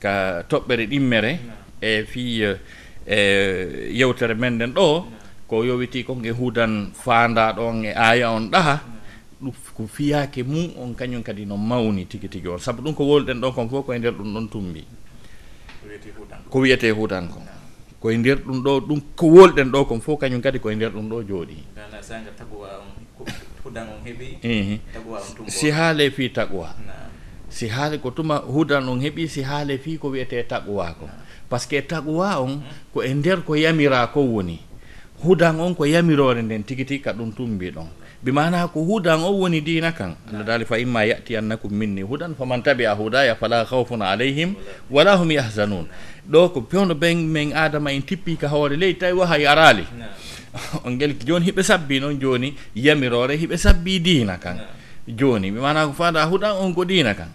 ka toɓɓere ɗimmere e fii e yewtere men nden ɗo ko yowiti kon e huudan faandaɗo on e aaya on ɗaha ɗum ko fiyaake mum on kañum kadi no mawni tigi tigi on. Sabu ɗum ko wolɗen ɗon kon fof koye ndeer ɗum ɗon tumbi. Ko wiyete huudan kon koye ndeer ɗum ɗo ɗum ko wolɗen ɗo kon fof kañum kadi koye ndeer ɗum ɗo jooɗi. Si haale fii taqwa si haali ko tuma hudan on heɓi si haale fii ko wiyete taquwa ko. Par ce que taquwa on ko e ndeer ko yamira ko woni. Hudan on ko yamirore nden tigi tigi ka ɗum tumbi ɗon. Bi mana ko hudan on woni dina kan allah daali fa imma yatiyannakum minni hudan faman tabi a hudaya fala hawfun alayhim wala hum yahzanun ɗo ko pewno ɓen min adama en tippi ka hoore ley tawi wa hay arali on gel joni hiɓe sabbi noon joni yamirore hiɓe sabbi dina kan. jooni mi mana ko fanda huɗan on ko diina kan.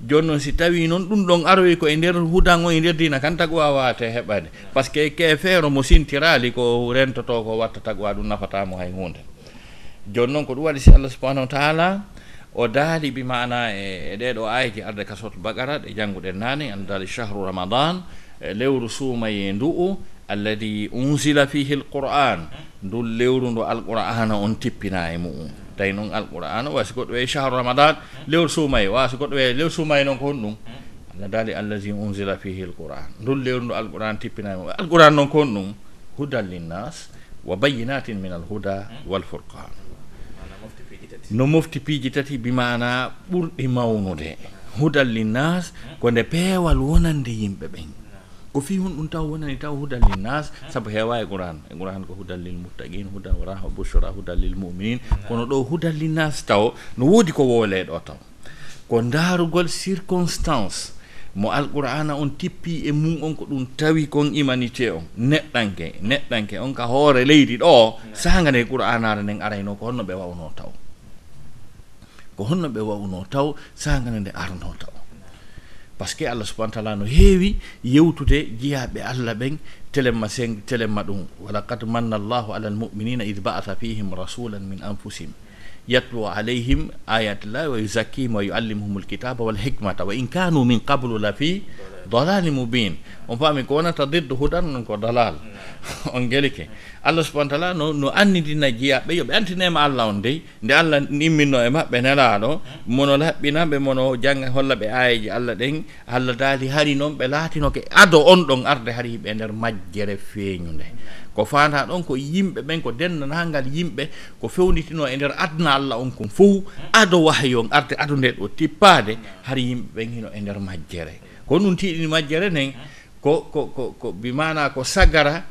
Jooni noon si tawii noon ɗum ɗon aroyi ko e ndeer huɗan on e ndeer diina kan tagwa waawate heɓade. Par ce que ke feero mo sintiraali ko rentotoo ko watta tagwa ɗum nafataamo hay huunde jooni noon ko ɗum waɗi si allah subahanahu wa taala o daali bi mana e, e ɗeɗo ayji arde kasoto bagara ɗe jannguɗen naane an daali chahru ramadan e lewru suumaye ndu'u alladi unsila fihi l qur'an ndun lewru ndu alqur'ana on tippina e mu'um. tawi noon alqur'ana wasi goɗɗo wiye chahru ramadan lewru suumaye wasi goɗɗo wiye lewru suumaye noon ko hon ɗum. Allah daali allahi unsila fihi lquran. Qur'an ndun lewru ndu alqur'an tippinama alqur'an noon ko hon ɗum hudan linnas wa bayinatin min alhuda walfurqan no mofti piiji tati bimana ɓurɗi mawnude. Hudan linnas ko nde peewal wonande yimɓe ɓen. ko fi hon ɗum taw wonani taw hudal lil nas sabu heewa e qouran e qouran ko hudal lil muttaqin hudal wa rahma bouchra hudal lil muminin kono ɗo hudal lil nas taw no woodi ko wooleɗo taw. Ko ndaarugol circonstance mo alqur'ana on tippi e mum on ko ɗum tawi kon humanité on. Neɗɗanke neɗɗanke on ka hoore leydi ɗo sanga nde qur'anare nden arayno ko honno ɓe wawno taw. Ko honno ɓe wawno taw sangane nde arno taw. par ce que allah subahana taala no heewi yewtude jeyaaɓe allah ɓen telemma sen telemma ɗum. Walaqad manna allahu ala almuminina id ba'atha fihim rasulan min anfusihim. yatlu alayhim ayatillahi wa عليهم wa yuallimuhum ويزكيهم walhikmata wa in kanu min qablu la fi dalali mubin. On faami ko wonata dirde huɗan non ko dalal. On gelike allah subahana taala no no annidina jeyaɓe yooɓe antinema allah on dey. Nde allah imminno e maɓɓe nelaɗo mono laɓɓinaɓe mono jangga holla ɓe ayeji allah ɗen. Allah daali hari noon ɓe laatino ke ado on ɗon arde hari ɓe nder majjere feeñu nde ko fanda ɗon ko yimɓe ɓen ko denndanangal yimɓe ko fewnitino e nder aduna allah on kon fof ado wahayo arde adu nde ɗo tippade hara yimɓe ɓen hino e nder majjere. Ko ɗum tiiɗini majjere nden ko ko ko ko bimana ko sagara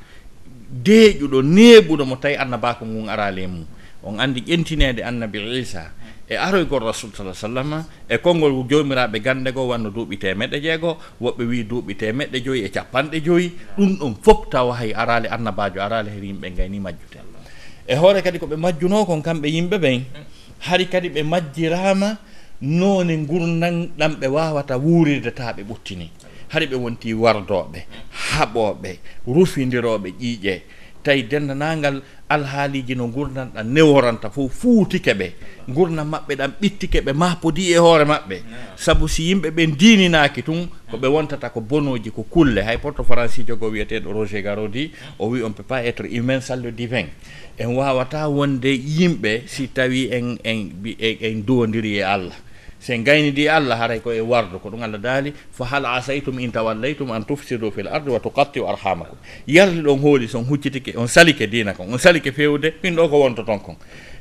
deeƴuɗo neeɓuɗo mo tawi annabako ngun arale mum. On andi ƴentinede annabi isa e aroygol rasul sa sallam e konngol joomiraaɓe gannde goo wanno duuɓi temeɗɗe jeego woɓɓe wii duuɓi temeɗɗe joyi e capanɗe joyi ɗum ɗon fof tawa hay araali annabaajo araali her yimɓe ngayni majjute. E hoore kadi ko ɓe majjunoo kon kamɓe yimɓe ɓen hari kadi ɓe majjiraama noone ngurnan ɗam ɓe waawata wuurirde taa ɓe ɓuttini. Hari ɓe wonti wardooɓe haɓooɓe rufindirooɓe ƴiiƴee tawi dendanagal alhaaliji no gurdan ɗan neworanta fof fuutike ɓe. Gurdam maɓɓe ɗan ɓittike ɓe mapodi e hoore maɓɓe. Sabu si yimɓe ɓe ndiininaaki tun ko ɓe wontata ko bonoji ko kulle. Hay porto franci jogo wiyeteeɗo roger garodi o wi on peut pas être humain sallo divin. En wawata wonde yimɓe si tawi en en en dowondiri e allah. sen gaynidi allah haray koye wardu ko ɗum allah daali fa hal asaytum in tawallaytum an tufsidu fil ardi wa tuqattiu arhamakum. Yalti ɗon hooli son huccitike on salike dina kon on salike fewde min ɗo ko wonto ton kon.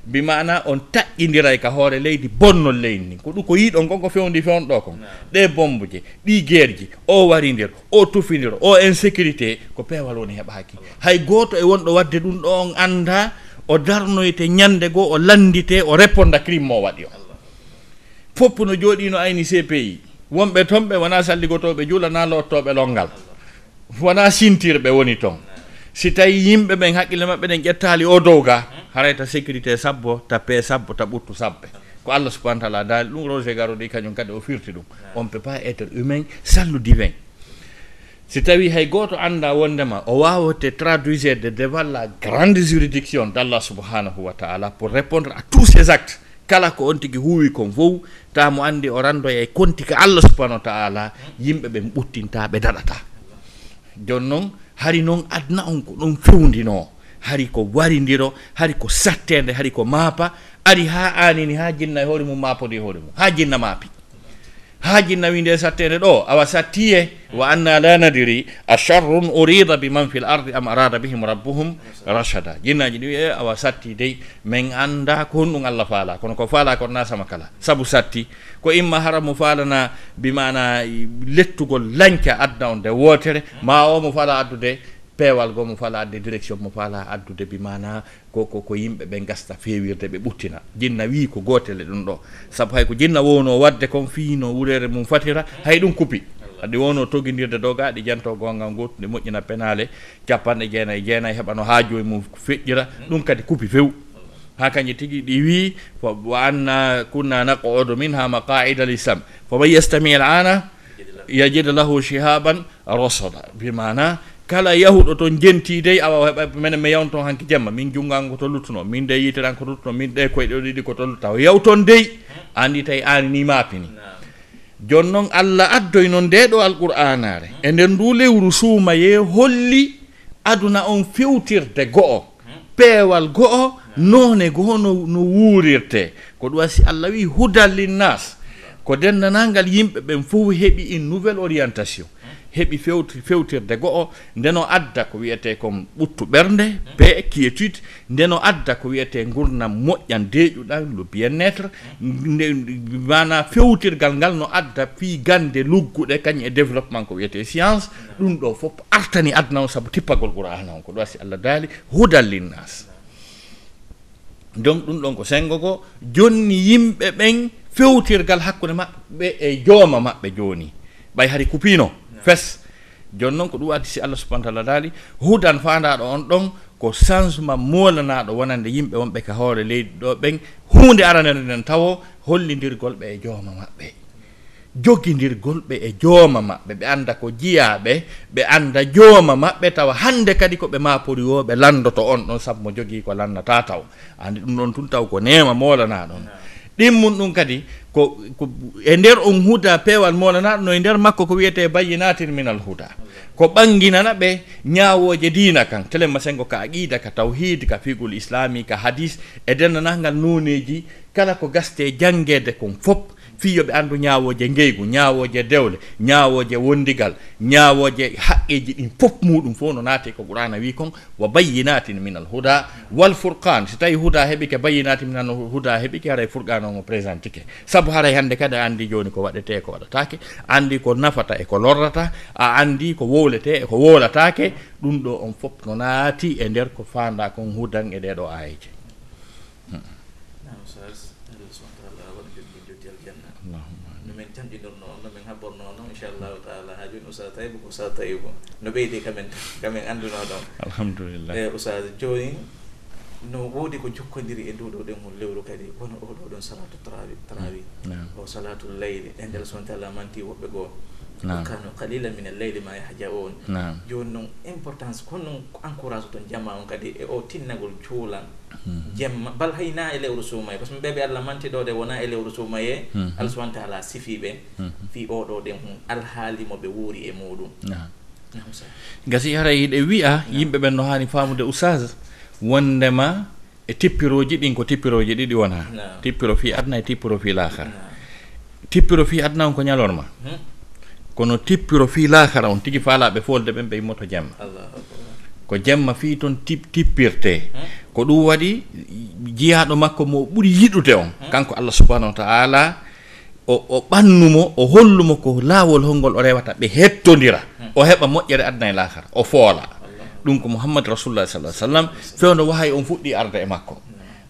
Bi mana on taƴƴidiray ka hoore leydi bonnol leydi ndi. Ko ɗum ko yiiɗon kon ko fewndi fewnɗo kon. Ɗe bombuje ɗi guerji o warindir o tufidir o insécurité ko peewal woni heɓaki hay goto e wonɗo wadde ɗum ɗo on anda o darnoyte ñande goo o landite o reponda crime mo waɗi o. fopp no jooɗino ayni cpi wonɓe toon ɓe wona salligotoɓe juulana lottoɓe longal. Wona sintirɓe woni toon si tawi yimɓe ɓen haqqille maɓɓe ɗen ƴettali o dow ga harayta sécurité sabbo ta tappe sabbo ta ɓuttu sabbe ko allah subahana taala daali ɗum roger garodi kañum kadi o firti ɗum. On peut pas être humain sallu divin. Si tawi hay goto anda wondema o wawate traduisede devant la grande juridiction d' allah subhanahu wa taala pour répondre à tous ces actes. kala ko on tigi huuwi kon fof ta mo anndi o ranndoya e konti ko allah subahanahu wa taala yimɓe ɓen ɓuttinta ɓe daɗata. Jooni noon hari noon adna on ko ɗon fewndinoo hari ko warindiro hari ko sattende hari ko maapa ari haa aanini haa jinna e hoore mum maapodi e hoore mum haa jinna maapi haaji nawi nde sattede ɗo awa sattiye wa anna la nadiri a charrun urida bi man fi l ardi am arada bihim rabbuhum rachada jinnaji ɗi wiye awa satti dey min anda ko honɗum allah faala kono ko faala kon na sama kala. Saabu satti ko imma hara mo faalana bimana lettugol lañca adna on nde wootere ma o mo faala addude peewal goo mo fala adde direction mo fala addude bi mana koko ko yimɓe ɓe gasta fewirde ɓe ɓuttina. Jinna wi ko gotele ɗum ɗo. Saabu hay ko jinna wowno wadde kon fiino wurere mum fatira hay ɗum kupi. Adi wono toguidirde doga ɗi janto gongal gotu ndi moƴƴina penale capanɗe jeenayyi e jeenayyi heɓano ha joyi mum feƴƴira. Ɗum kadi kupi few ha kañƴe tigi ɗi wi wa anna kunna naqodu min ha maqaida lisam faman yastami l ana yajid lahu shihaban rosoda bimana kala yahuɗo toon jenti dey awa heɓa minen mi yawno toon hanki jemma min junngango to luttuno min de yiteran ko luttuno min ɗe koye ɗo ɗiɗi ko to yaw toon dey andi tawi an ni maapini joni noon allah addoy noon nde ɗo alqur'anare e nden ndu lewru suumaye holli aduna on fewtirde go'o peewal go'o noone goo no no wuurirte. Ko ɗum wasi allah wi hudal linnas ko dendanalngal yimɓe ɓen fof heɓi une nouvelle orientation. heɓi fewti fewtirde go'o ndeno adda ko wiyete kon ɓuttu ɓernde be quiétude ndeno adda ko wiyete gurdam moƴƴan deeƴuɗan le bien être mana fewtirgal ngal no adda fii gande lugguɗe kañum e développement ko wiyete science ɗum ɗo fof artani adna o saabu tippagol qur'ana on ko ɗo si allah daali hudal linnas donc ɗum ɗon ko sengo go jonni yimɓe ɓen fewtirgal hakkude maɓɓe e jooma maɓɓe jooni. Ɓay hari kupino fes jooni noon ko ɗum addi si allah subahana taala daali hudan fandaɗo on ɗon ko changement molanaɗo wonande yimɓe wonɓe ka hoore leydi ɗo ɓen. Hunde aranere nden tawo hollidirgol ɓe e jooma maɓɓe. Jogidirgol ɓe e jooma maɓɓe. Ɓe anda ko jiyaɓe ɓe anda jooma maɓɓe tawa. Hande kadi koɓe mapori woɓe landoto on. Ɗon sabu mo jogii ko lannata taw. Andi ɗum ɗon tun taw ko nema molanaɗon ɗin ɗum kadi ko ko e nder on huda peewal molanaɗo no e nder makko ko wiyete bayyinatin minal huda ko ɓanginana ɓe ñaawooje diina kan. Telema sengo ka aqida ka tawhid ka figol islami ka hadis e denndanangal noneji kala ko gaste janngeede kon fof fii yoɓe anndu ñaawooje ngeygu ñaawooje dewle ñaawooje wondigal ñaawooje haqqeeji ɗin fof muɗum fof no naati ko qur'ana wii kon wa bayyinatin min al huda wal furqan so tawii huda heɓike bayyinati min al huda heɓike haray furqan on o présente ke sabu haray hannde kadi a anndi jooni ko waɗetee ko waɗataake anndi ko nafata e ko lorrata a anndi ko wowletee e ko wowlataake ɗum ɗo on fof no naati e ndeer ko faanda kon hudan e ɗee ɗoo aayeje janna nomin tamƴinirno on no min habborno noon inchallahu taala. Ha joni oustad tayibo ko oustad tayibo no ɓeydi kamen kamin anduno ɗon. Alhamdulillah. Eh, e oustad joni no woodi ko jokkodiri e nduɗo ɗemgol lewru kadi kono oɗo ɗon salatu trawi trawi o salatu leyli e nder sonte alamanti woɓɓe goo. kano qalila min alleyli ma yahjaun. Joni noon importance kono encourage toon jamma on kadi e o tinnagol cuulan. Hmm. Jemma bal hayna e lewru suumaye par ce que ɓeɓe allah mantiɗode wona e lewru suumaye hmm. allah subahana taala sifiɓe hmm. fi oɗo ɗen hum alhaali mo ɓe wuuri e muɗum. Gasi hara hiɗe wiya yimɓe ɓen no hani famude ousage wondema e tippiroji ɗin ko tippiroji ɗiɗi wona tippiro fi adna e tippiro fi laakara tippiro fi adna on ko ñalorma. kono tippiro fii laakara on tigi faalaɓe folde ɓen ɓe yimmoto jemma. Ko jemma fii toon tippirte. Ko ɗum waɗi jiyaaɗo makko mo ɓuri yiɗude on. Kanko allah subahanahu wa taala o o ɓannumo o hollumo ko laawol holngol o rewata ɓe hettondira o heɓa moƴƴere adna e laakara o foola. Ɗum ko mouhammadu rasulullah sallah sallam fewno wahay on fuɗɗi arde e makko.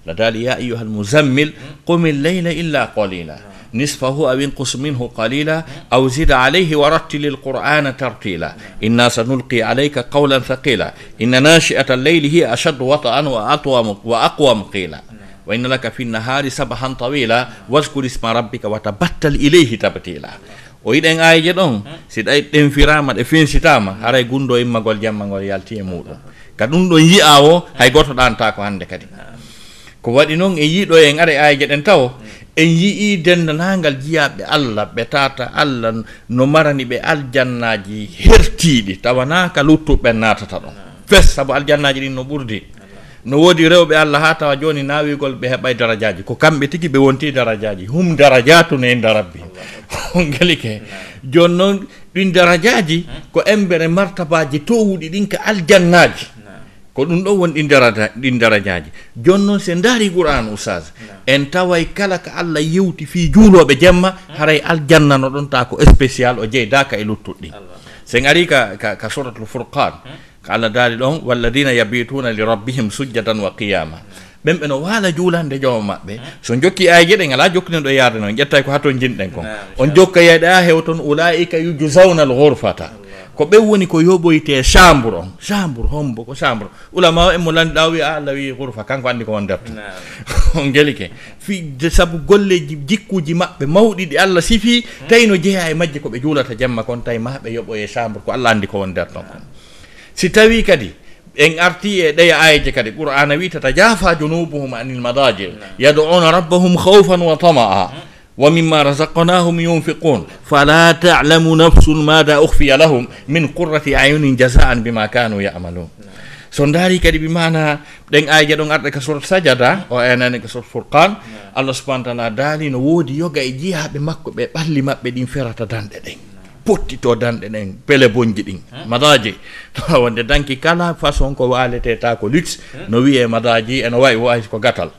La daali ya ayuha almuzammil qumi lleyla illa qalila. نصفه أو انقص منه قليلا أو زد عليه ورتل القرآن ترتيلا إنا سنلقي عليك قولا ثقيلا إن ناشئة الليل هي أشد وطئا وأطوى وأقوى قيلا وإن لك في النهار سبحا طويلا واذكر اسم ربك وتبتل إليه تبتيلا o yiɗen aayeje ɗon si ɗay ɗenfirama ɗe fensitama haray gundo immagol jammagol yalti e muɗum. Ka ɗum ɗon yi'a o hay goto ɗanta ko hannde kadi. Ko waɗi noon en yiiɗo en ara aayeje ɗen taw en yii dendanagal jiyaɓe allah ɓe tata allah no marani ɓe aljannaji hertiɗi tawanaka luttuɓe natata ɗon. Fes saabu aljannaji ɗin no ɓurdi. No woodi rewɓe allah ha tawa joni nawigol ɓe heɓay darajaji ko kamɓe tigi ɓe wonti darajaji hum darajatun inde rabbi. Ongelike joni noon ɗin darajaji ko embere martabaji towuɗi ɗin ka aljannaji ko ɗum ɗon woni ɗi daraja ɗin darajaji. Joni noon se ndaari qouran oustage en taway kala ko allah yewti fi juuloɓe jemma haray aljanna no ɗon ta ko spécial o jeydaka e luttuɗɗi. Sen ari ka ka suratul furqan hmm. ko allah daali ɗon walladina yabituna li rabbihim sujjadan wa qiyama hmm. ɓen ɓe no waala juulande jooma maɓɓe. So jokki ayeje ɗe ngala jokkinenɗo yaarde noon ƴettay ko haton jinɗen kon. On jokka yeyɗe a hew toon ulaika yujusawna l hurfata ko ɓen woni ko yoɓoyte chambre on. Chambre hombo ko chambre ulama o en mo landiɗa wi a allah wi hurfa kanko andi ko on defta on gelike fi saabu golleji jikkuji maɓɓe mawɗi ɗi allah sifi. Tawi no jeeya e majje ko ɓe juulata jemma kon tawi maɓe yoɓoye chambre ko allah andi ko on nder ton kon si tawi kadi en arti e ɗeya ayeje kadi. Qur'ana wi tata jaafa junubuhum anil madaji yad'una rabbahum khawfan wa tama'a wa mimma razaqnahum yunfiqun fala ta'lamu nafsun mada ukhfiya lahum min qurrati ayunin jazaan bima kanu ya'malun so ndaari kadi ɓi mana ɗen ayja ɗon arɗe ka sort sajada o enani ka sort furqan allah subahana taala daali no woodi yoga e jiyaɓe makko ɓe ɓalli maɓɓe ɗin ferata danɗe ɗen. pottito danɗe ɗen pele bonji ɗin madaji. Wonde danki kala façon ko waleteta ko luxe no wiye madaji eno wawi wawi ko gatal.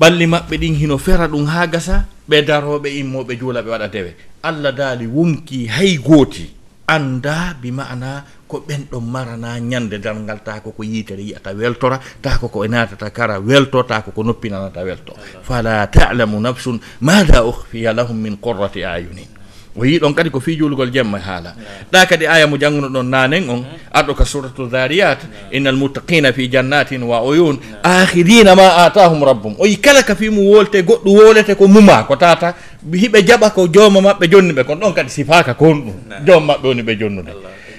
Ɓalli maɓɓe ɗin hino fera ɗum ha gasa ɓe daroɓe immoɓe juula ɓe waɗa dewe allah daali wumki hay gooti anda bi mana ko ɓen ɗon marana ñande dargal tako ko yitere yiyata weltora tako ko e natata kara welto tako ko noppinanata welto. Fala talamu nafsun mada uhfiya lahum min qurrati ayunin. o yii ɗon kadi ko fijulugol jemma e haala. Ɗa kadi aya mo jannguno ɗon nanen on. Arɗo ka suratu dariyat innal muttaqina fi jannatin wa oyun ahirina ma atahum rabbum. O yi kala ka fimu wolte goɗɗo wolete ko muma ko tata hiɓe jaɓa ko jooma maɓɓe jonni ɓe kono ɗon kadi sifaka kon ɗum joom maɓɓe woni ɓe jonnude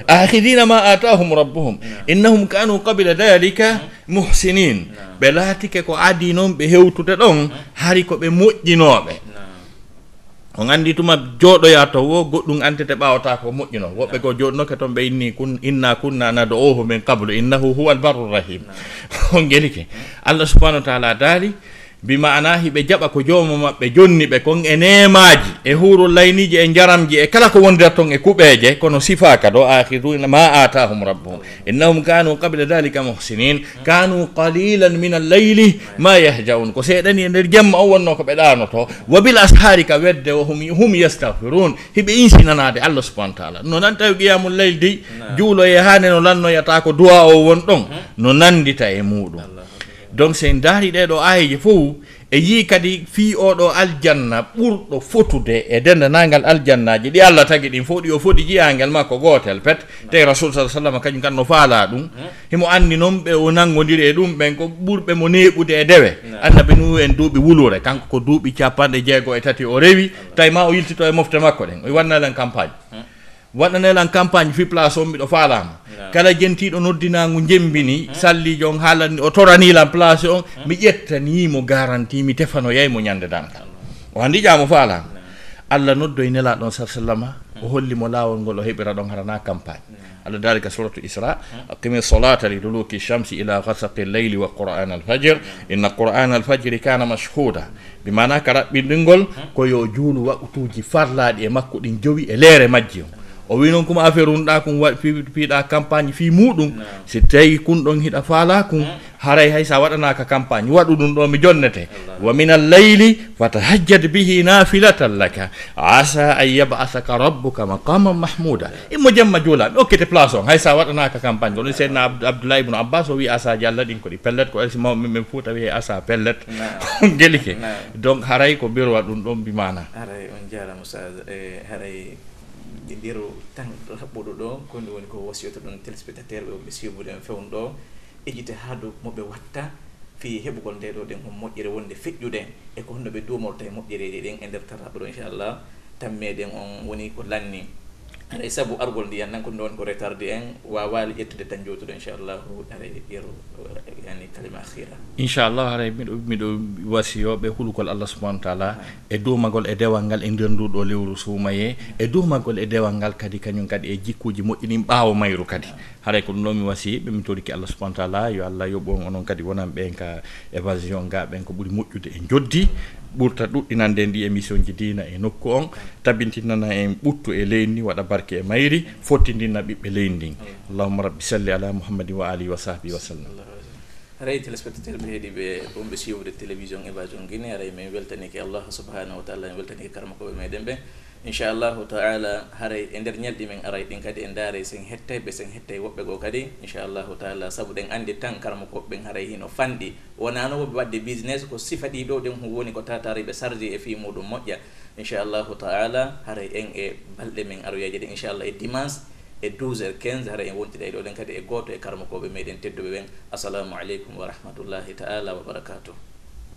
ahidina ma atahum rabbuhum. Innahum kanu qabila dalika muhsinin ɓe laatike ko adi noon ɓe hewtude ɗon hari ko ɓe moƴƴinoɓe o gandi tuma jooɗoya to wo goɗɗum antete ɓaawata ko moƴƴuno woɓɓe ko jooɗnoke toon ɓe inni kun inna kunna nado ohu min qablu innahu huwa albarru rahim on gelike allah subahanahu wa taala daali bi bima'ana hiɓe jaɓa ko jooma maɓɓe jonni ɓe kon e nemaji e hurol layniji e jaramji e kala ko wondirat ton e kuɓeje kono sifaka ɗo akhiru ma atahum rabbuhum. Innahum kanu qabla dalika muhsinin kanu qalilan min alleyli ma yahjaun. Ko seeɗani e nder jemma o wonno ko ɓe ɗanoto wa bil ashari ka wedde hum yastahfirun hiɓe insinanade allah subahana taala. No nan tawi qiyamul leyl dey juuloye hane no lannoyata ko duwa o won ɗon. Hmm? No nandita e muɗum donc sen daari ɗeɗo aayeji fof e yii kadi fii oɗo aljanna ɓurɗo fotude e dendanagal aljannaji. Ɗi allah tagi ɗin fof ɗi o foti jiyangel makko gotel pet. Te rasul sa sallam kañum kan no faala ɗum. Himo anndi noon ɓe o nangodiri e ɗum ɓen ko ɓurɓe mo neɓude e dewe. Annabi nu en duuɓi wulure kanko ko duuɓi capanɗe jeego e tati o rewi. Tawi ma o yiltito e mofte makko ɗen. O wannalen campagne. waɗanelan campagne fi place on mbiɗo faalama kala jentiɗo noddinagu jembini eh? sallijo on haalani o toranilan place on eh? mi ƴettanimo garanti mi tefano yeymo ñande dan o andi ƴamo faalama allah noddoye nelaɗon sah sallama ha eh? o hollimo laawol ngol o heɓira ɗon harana campagne. Allah dalika suratu isra. Aqimi solata li duluki chamsi ila gasaqi leyli wa qur'an alfajir inna qur'an alfajiri kana mashhuda. Mi mana ka raɓɓinɗingol koyo juulu waktuji farlaɗi e makko ɗin jowi e leere majji o o wi noon kuma affaire unɗa kum waɗ piiɗa campagne fi muɗum. Si tawi kunɗon hiɗa faala kum eh? haray hay sa waɗanaka campagne. Waɗu ɗum ɗo mi jonnete. Wa min alleyli fatahajjad bihi nafilatan laka. Asa an yabasaka rabbuka maqaman mahmuda immo jemma juulaɓe okkete place on. Hay sa waɗanaka campagne. Goɗo seydna abdoulah ibnu abbas o wi asaji allah ɗin koɗi pellet ko elsi mawɓe min fouta wiye asa pellet. On gueli ke donc haray ko birwa ɗum ɗon mbimana haray on jarama sa e haray e nder tan haɓɓuɗo ɗo konde woni ko wasiyoto ɗon téléspectateur ɓe wonɓe suivude en fewnu ɗo ejita haa dow moɓe watta fi heɓugol nde ɗo ɗen hon moƴƴere wonde feƴƴude e ko honno ɓe duumorta e moƴƴereɗe ɗen e nder tarraɓe ɗo inchallah. Tammeɗen on woni ko lanni. Aɗa e saabu argol ndiyan nan ko nde woni ko retarde en wawali ƴettude tan jootuɗo inchallahu aɗa e yeru yani kalima akhira. Inchallah haray miɗo miɗo wasiyoɓe hulukol allah subahana taala e dow e dewal ngal e nder nduɗo lewru suumaye e dow e dewal ngal kadi kañum kadi e jikkuji moƴƴinin ɓaawo mayru kadi. Haray ko ɗum ɗon mi wasiɓe mi toriki allah subahana taala yo allah yoɓon onon kadi wonan ɓen ka évasion gaɓen ko ɓuuri moƴƴude e joddi ɓurta ɗuɗɗinande ndi émission ji dina e nokku on tabintinana en ɓuttu e leydi ndi waɗa barke e mayri fottindinna ɓiɓɓe leydi ndin allahuma rabbi salli ala muhammadin wa alihi wa sahbihi wa sallam. aray téléspectateur ɓe heeɗiɓe ɗumɓe suivre télévision évasion guine aray min weltanike allah subahanahu wa taala en weltanike karma koɓe meɗen ɓe. Inchallahu taala haray e nder ñalɗi men aray ɗin kadi en daare sen hettayɓe sen hettay woɓɓe goo kadi inchallahu taala sabu ɗen anndi tan karma koɓɓen haray hino fanɗi. Wonano woɓe wadde business ko sifa ɗi ɗo ɗen woni ko tatari ɓe chargé e fi muɗum moƴƴa. Inchallahu taala haray en e balɗe men aroyaji ɗen inchallah e dimanche e 12 heure 15 hara en wontiɗa e ɗo ɗen kadi e goto e karmakoɓe meɗen tedduɓe ɓen assalamu aleykum wa rahmatullahi taala wa barakatuh.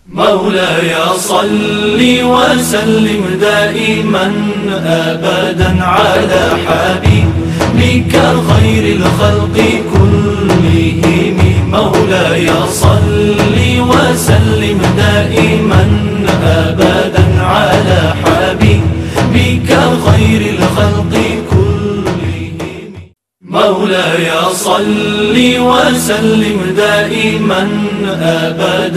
مولاي صل وسلم دائما ابدا على حبيبك خير الخلق كلهم مولاي صل وسلم دائما ابدا على حبيبك خير الخلق كلهم مولاي صل وسلم دائما أبدا.